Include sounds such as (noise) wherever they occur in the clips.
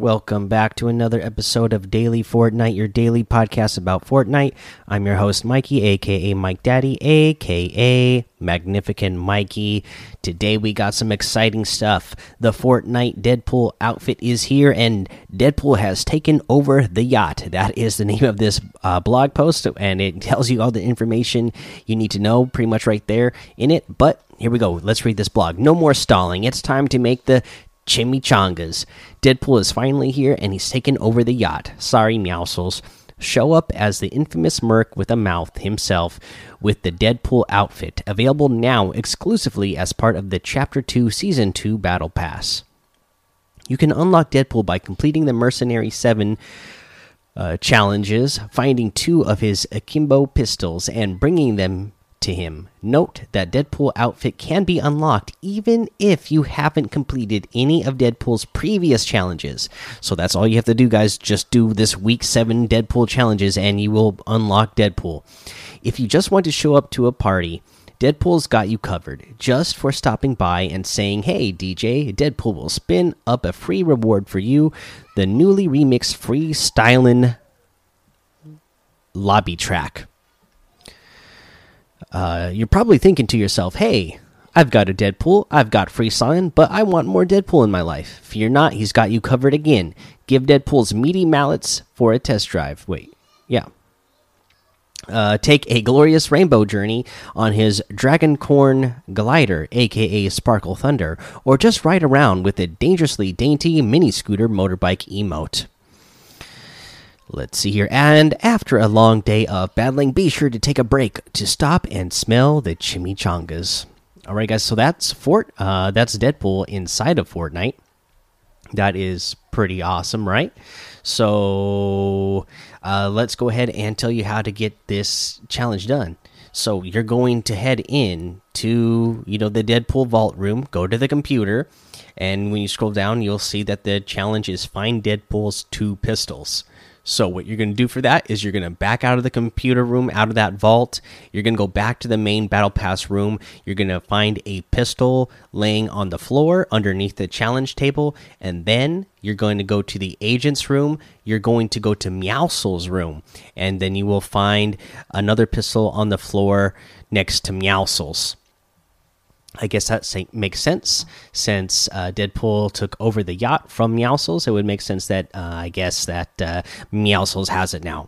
Welcome back to another episode of Daily Fortnite, your daily podcast about Fortnite. I'm your host, Mikey, aka Mike Daddy, aka Magnificent Mikey. Today we got some exciting stuff. The Fortnite Deadpool outfit is here, and Deadpool has taken over the yacht. That is the name of this uh, blog post, and it tells you all the information you need to know pretty much right there in it. But here we go. Let's read this blog. No more stalling. It's time to make the chimichangas. Deadpool is finally here and he's taken over the yacht. Sorry, Meowscles. Show up as the infamous Merc with a mouth himself with the Deadpool outfit, available now exclusively as part of the Chapter 2 Season 2 Battle Pass. You can unlock Deadpool by completing the Mercenary 7 uh, challenges, finding two of his akimbo pistols, and bringing them to him. Note that Deadpool outfit can be unlocked even if you haven't completed any of Deadpool's previous challenges. So that's all you have to do, guys. Just do this week 7 Deadpool challenges and you will unlock Deadpool. If you just want to show up to a party, Deadpool's got you covered just for stopping by and saying, Hey, DJ, Deadpool will spin up a free reward for you the newly remixed freestyling lobby track. Uh, you're probably thinking to yourself, hey, I've got a Deadpool, I've got Free Sign, but I want more Deadpool in my life. Fear not, he's got you covered again. Give Deadpool's meaty mallets for a test drive. Wait, yeah. Uh, take a glorious rainbow journey on his Dragoncorn glider, aka Sparkle Thunder, or just ride around with a dangerously dainty mini scooter motorbike emote. Let's see here. And after a long day of battling, be sure to take a break to stop and smell the chimichangas. All right, guys. So that's Fort. Uh, that's Deadpool inside of Fortnite. That is pretty awesome, right? So uh, let's go ahead and tell you how to get this challenge done. So you're going to head in to you know the Deadpool vault room. Go to the computer, and when you scroll down, you'll see that the challenge is find Deadpool's two pistols. So what you're going to do for that is you're going to back out of the computer room, out of that vault. You're going to go back to the main battle pass room. You're going to find a pistol laying on the floor underneath the challenge table, and then you're going to go to the agent's room. You're going to go to Meowscles' room, and then you will find another pistol on the floor next to Meowscles. I guess that makes sense since uh, Deadpool took over the yacht from Meowscles. It would make sense that uh, I guess that uh, Meowscles has it now.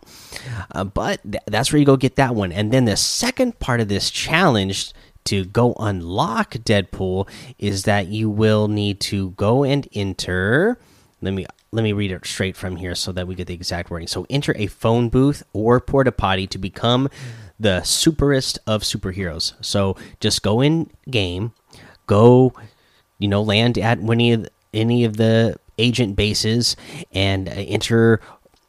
Uh, but th that's where you go get that one. And then the second part of this challenge to go unlock Deadpool is that you will need to go and enter. Let me let me read it straight from here so that we get the exact wording. So enter a phone booth or porta potty to become the superest of superheroes. So just go in game, go, you know, land at any of any of the agent bases and enter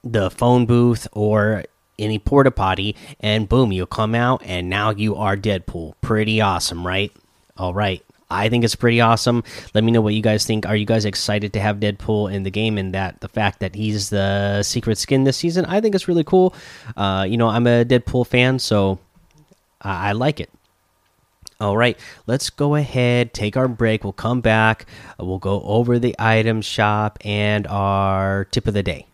the phone booth or any porta potty, and boom, you'll come out, and now you are Deadpool. Pretty awesome, right? All right. I think it's pretty awesome. Let me know what you guys think. Are you guys excited to have Deadpool in the game and that the fact that he's the secret skin this season? I think it's really cool. Uh, you know, I'm a Deadpool fan, so I, I like it. All right, let's go ahead, take our break. We'll come back. We'll go over the item shop and our tip of the day.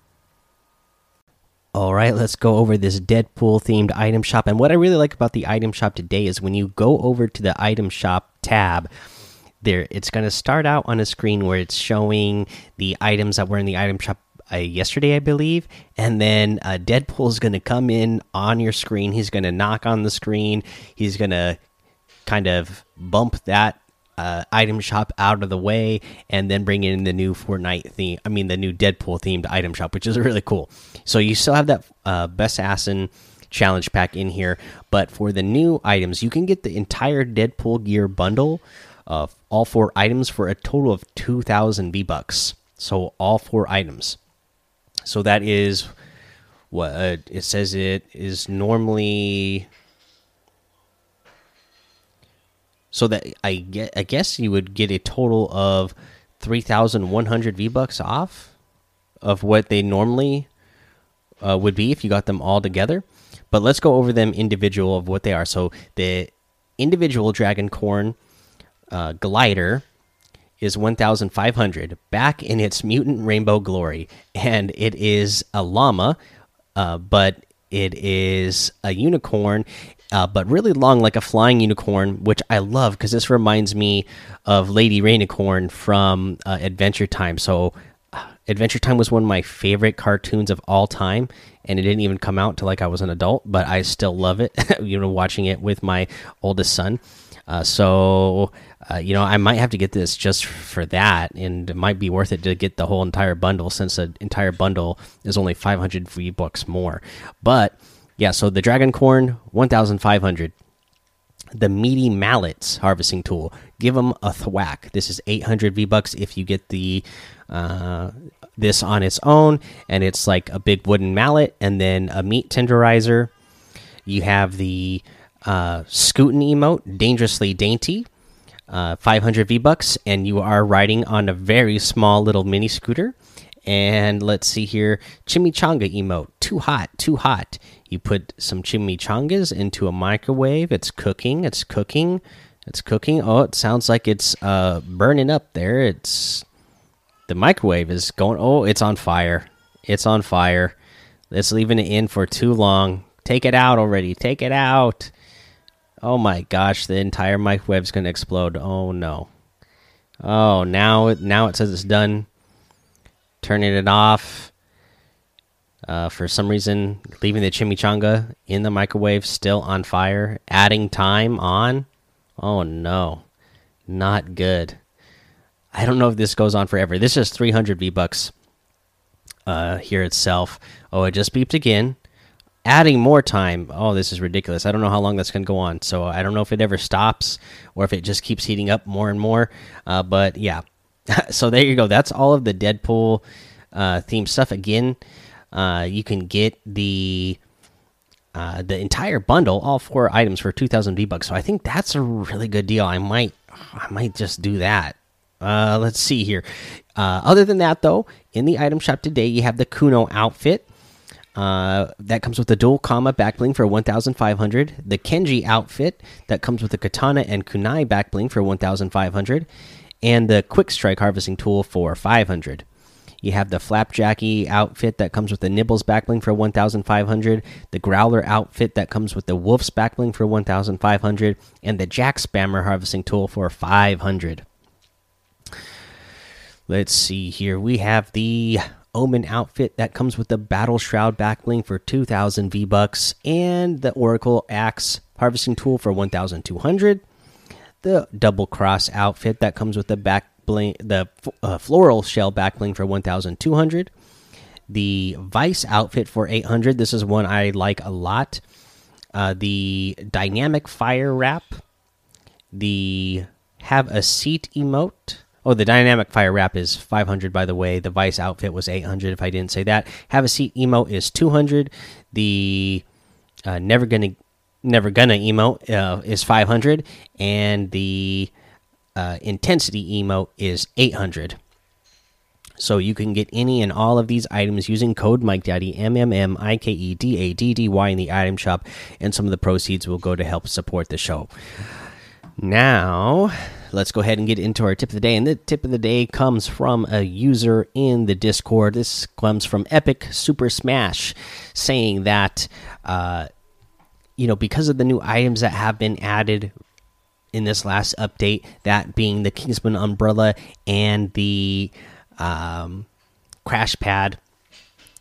All right, let's go over this Deadpool themed item shop. And what I really like about the item shop today is when you go over to the item shop tab, there it's going to start out on a screen where it's showing the items that were in the item shop uh, yesterday, I believe. And then uh, Deadpool is going to come in on your screen. He's going to knock on the screen. He's going to kind of bump that uh, item shop out of the way and then bring in the new Fortnite theme. I mean, the new Deadpool themed item shop, which is really cool. So you still have that uh, Best Assassin challenge pack in here, but for the new items, you can get the entire Deadpool gear bundle of all four items for a total of 2,000 V bucks. So all four items. So that is what uh, it says. It is normally so that I get I guess you would get a total of 3100 V-bucks off of what they normally uh, would be if you got them all together. But let's go over them individual of what they are. So the individual Dragoncorn uh, glider is 1500 back in its mutant rainbow glory and it is a llama uh, but it is a unicorn uh, but really long like a flying unicorn which i love because this reminds me of lady rainicorn from uh, adventure time so adventure time was one of my favorite cartoons of all time and it didn't even come out till like i was an adult but i still love it (laughs) you know watching it with my oldest son uh, so uh, you know, I might have to get this just for that, and it might be worth it to get the whole entire bundle since the entire bundle is only 500 V bucks more. But yeah, so the Dragon Corn 1,500. The meaty mallets harvesting tool. Give them a thwack. This is 800 V bucks if you get the uh, this on its own, and it's like a big wooden mallet and then a meat tenderizer. You have the uh, Scootin emote, dangerously dainty uh, 500 V bucks, and you are riding on a very small little mini scooter. And let's see here, chimichanga emote, too hot, too hot. You put some chimichangas into a microwave. It's cooking. It's cooking. It's cooking. Oh, it sounds like it's uh, burning up there. It's the microwave is going. Oh, it's on fire. It's on fire. It's leaving it in for too long. Take it out already. Take it out. Oh my gosh, the entire microwave's gonna explode. Oh no. Oh, now now it says it's done. Turning it off. Uh, for some reason, leaving the chimichanga in the microwave still on fire. Adding time on. Oh no, not good. I don't know if this goes on forever. This is 300 V bucks. Uh, here itself. Oh, it just beeped again. Adding more time. Oh this is ridiculous. I don't know how long that's going to go on so i don't know if it ever stops or if it just keeps heating up more and more. Uh, but yeah. (laughs) So there you go. That's all of the deadpool uh, theme stuff. Again uh, you can get the uh, the entire bundle all four items for 2000 v bucks so i think that's a really good deal. I might i might just do that uh, let's see here uh, other than that though in the item shop today you have the kuno outfit uh, that comes with the dual Kama backbling for 1,500. The Kenji outfit that comes with the Katana and Kunai backbling for 1,500. And the Quick Strike harvesting tool for 500. You have the Flapjackie outfit that comes with the Nibbles backbling for 1,500. The Growler outfit that comes with the Wolf's backbling for 1,500. And the Jack Spammer harvesting tool for 500. Let's see here. We have the Omen outfit that comes with the Battle Shroud backbling for 2,000 V bucks and the Oracle Axe harvesting tool for 1,200. The Double Cross outfit that comes with the back bling, the uh, Floral Shell backbling for 1,200. The Vice outfit for 800. This is one I like a lot. Uh, the Dynamic Fire Wrap. The Have a Seat emote Oh, the dynamic fire wrap is 500, by the way. The Vice outfit was 800, if I didn't say that. Have a seat emote is 200. The uh, never gonna never gonna emote uh, is 500, and the uh, intensity emote is 800. So you can get any and all of these items using code Mike Daddy M M M I K E D A D D Y in the item shop, and some of the proceeds will go to help support the show. Now let's go ahead and get into our tip of the day. And the tip of the day comes from a user in the Discord. This comes from Epic Super Smash, saying that, uh, you know, because of the new items that have been added in this last update, that being the Kingsman umbrella and the um, crash pad,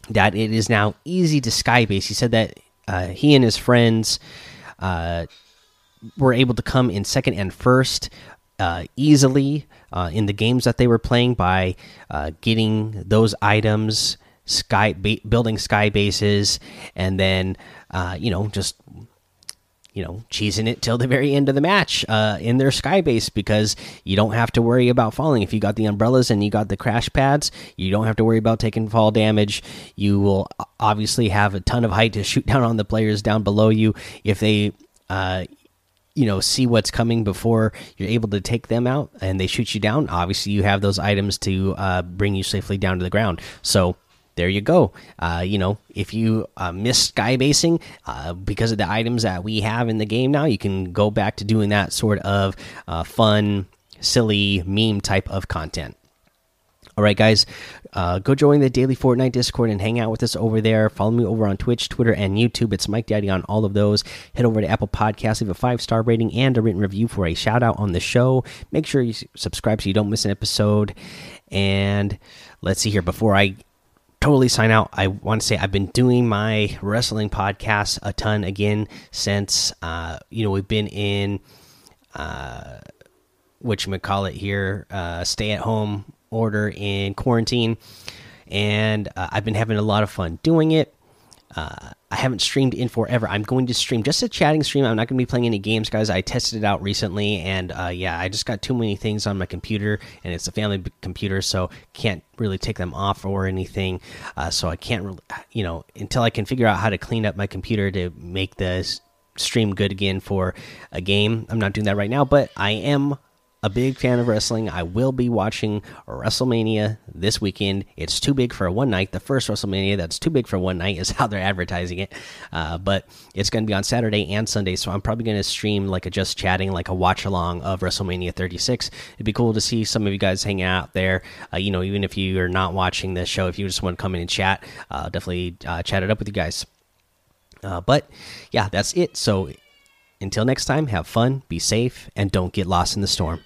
that it is now easy to skybase. He said that uh, he and his friends. Uh, were able to come in second and first uh, easily uh, in the games that they were playing by uh, getting those items, sky building sky bases, and then uh, you know just you know cheesing it till the very end of the match uh, in their sky base because you don't have to worry about falling if you got the umbrellas and you got the crash pads. You don't have to worry about taking fall damage. You will obviously have a ton of height to shoot (laughs) down on the players down below you if they uh, you know see what's coming before you're able to take them out and they shoot you down obviously you have those items to uh, bring you safely down to the ground so there you go uh, you know if you uh, miss sky basing uh, because of the items that we have in the game now you can go back to doing that sort of uh, fun silly meme type of content. All right, guys, uh, go join the daily Fortnite Discord and hang out with us over there. Follow me over on Twitch, Twitter, and YouTube. It's Mike Daddy on all of those. Head over to Apple Podcasts, leave a five star rating and a written review for a shout out on the show. Make sure you subscribe so you don't miss an episode. And let's see here. Before I totally sign out, I want to say I've been doing my wrestling podcast a ton again since uh, you know we've been in uh, what you call it here, uh, stay at home order in quarantine, and uh, I've been having a lot of fun doing it. Uh, I haven't streamed in forever. I'm going to stream just a chatting stream. I'm not going to be playing any games, guys. I tested it out recently, and uh, yeah, I just got too many things on my computer, and it's a family computer, so can't really take them off or anything. Uh, so I can't, really, you know, until I can figure out how to clean up my computer to make the stream good again for a game. I'm not doing that right now, but I am a big fan of wrestling. I will be watching WrestleMania this weekend. It's too big for one night. The first WrestleMania that's too big for one night is (laughs) how they're advertising it. Uh, but it's going to be on Saturday and Sunday, so I'm probably going to stream like a just chatting, like a watch along of WrestleMania 36. It'd be cool to see some of you guys hanging out there. Uh, you know, even if you are not watching the show, if you just want to come in and chat, uh, definitely uh, chat it up with you guys. Uh, but yeah, that's it. So until next time, have fun, be safe, and don't get lost in the storm.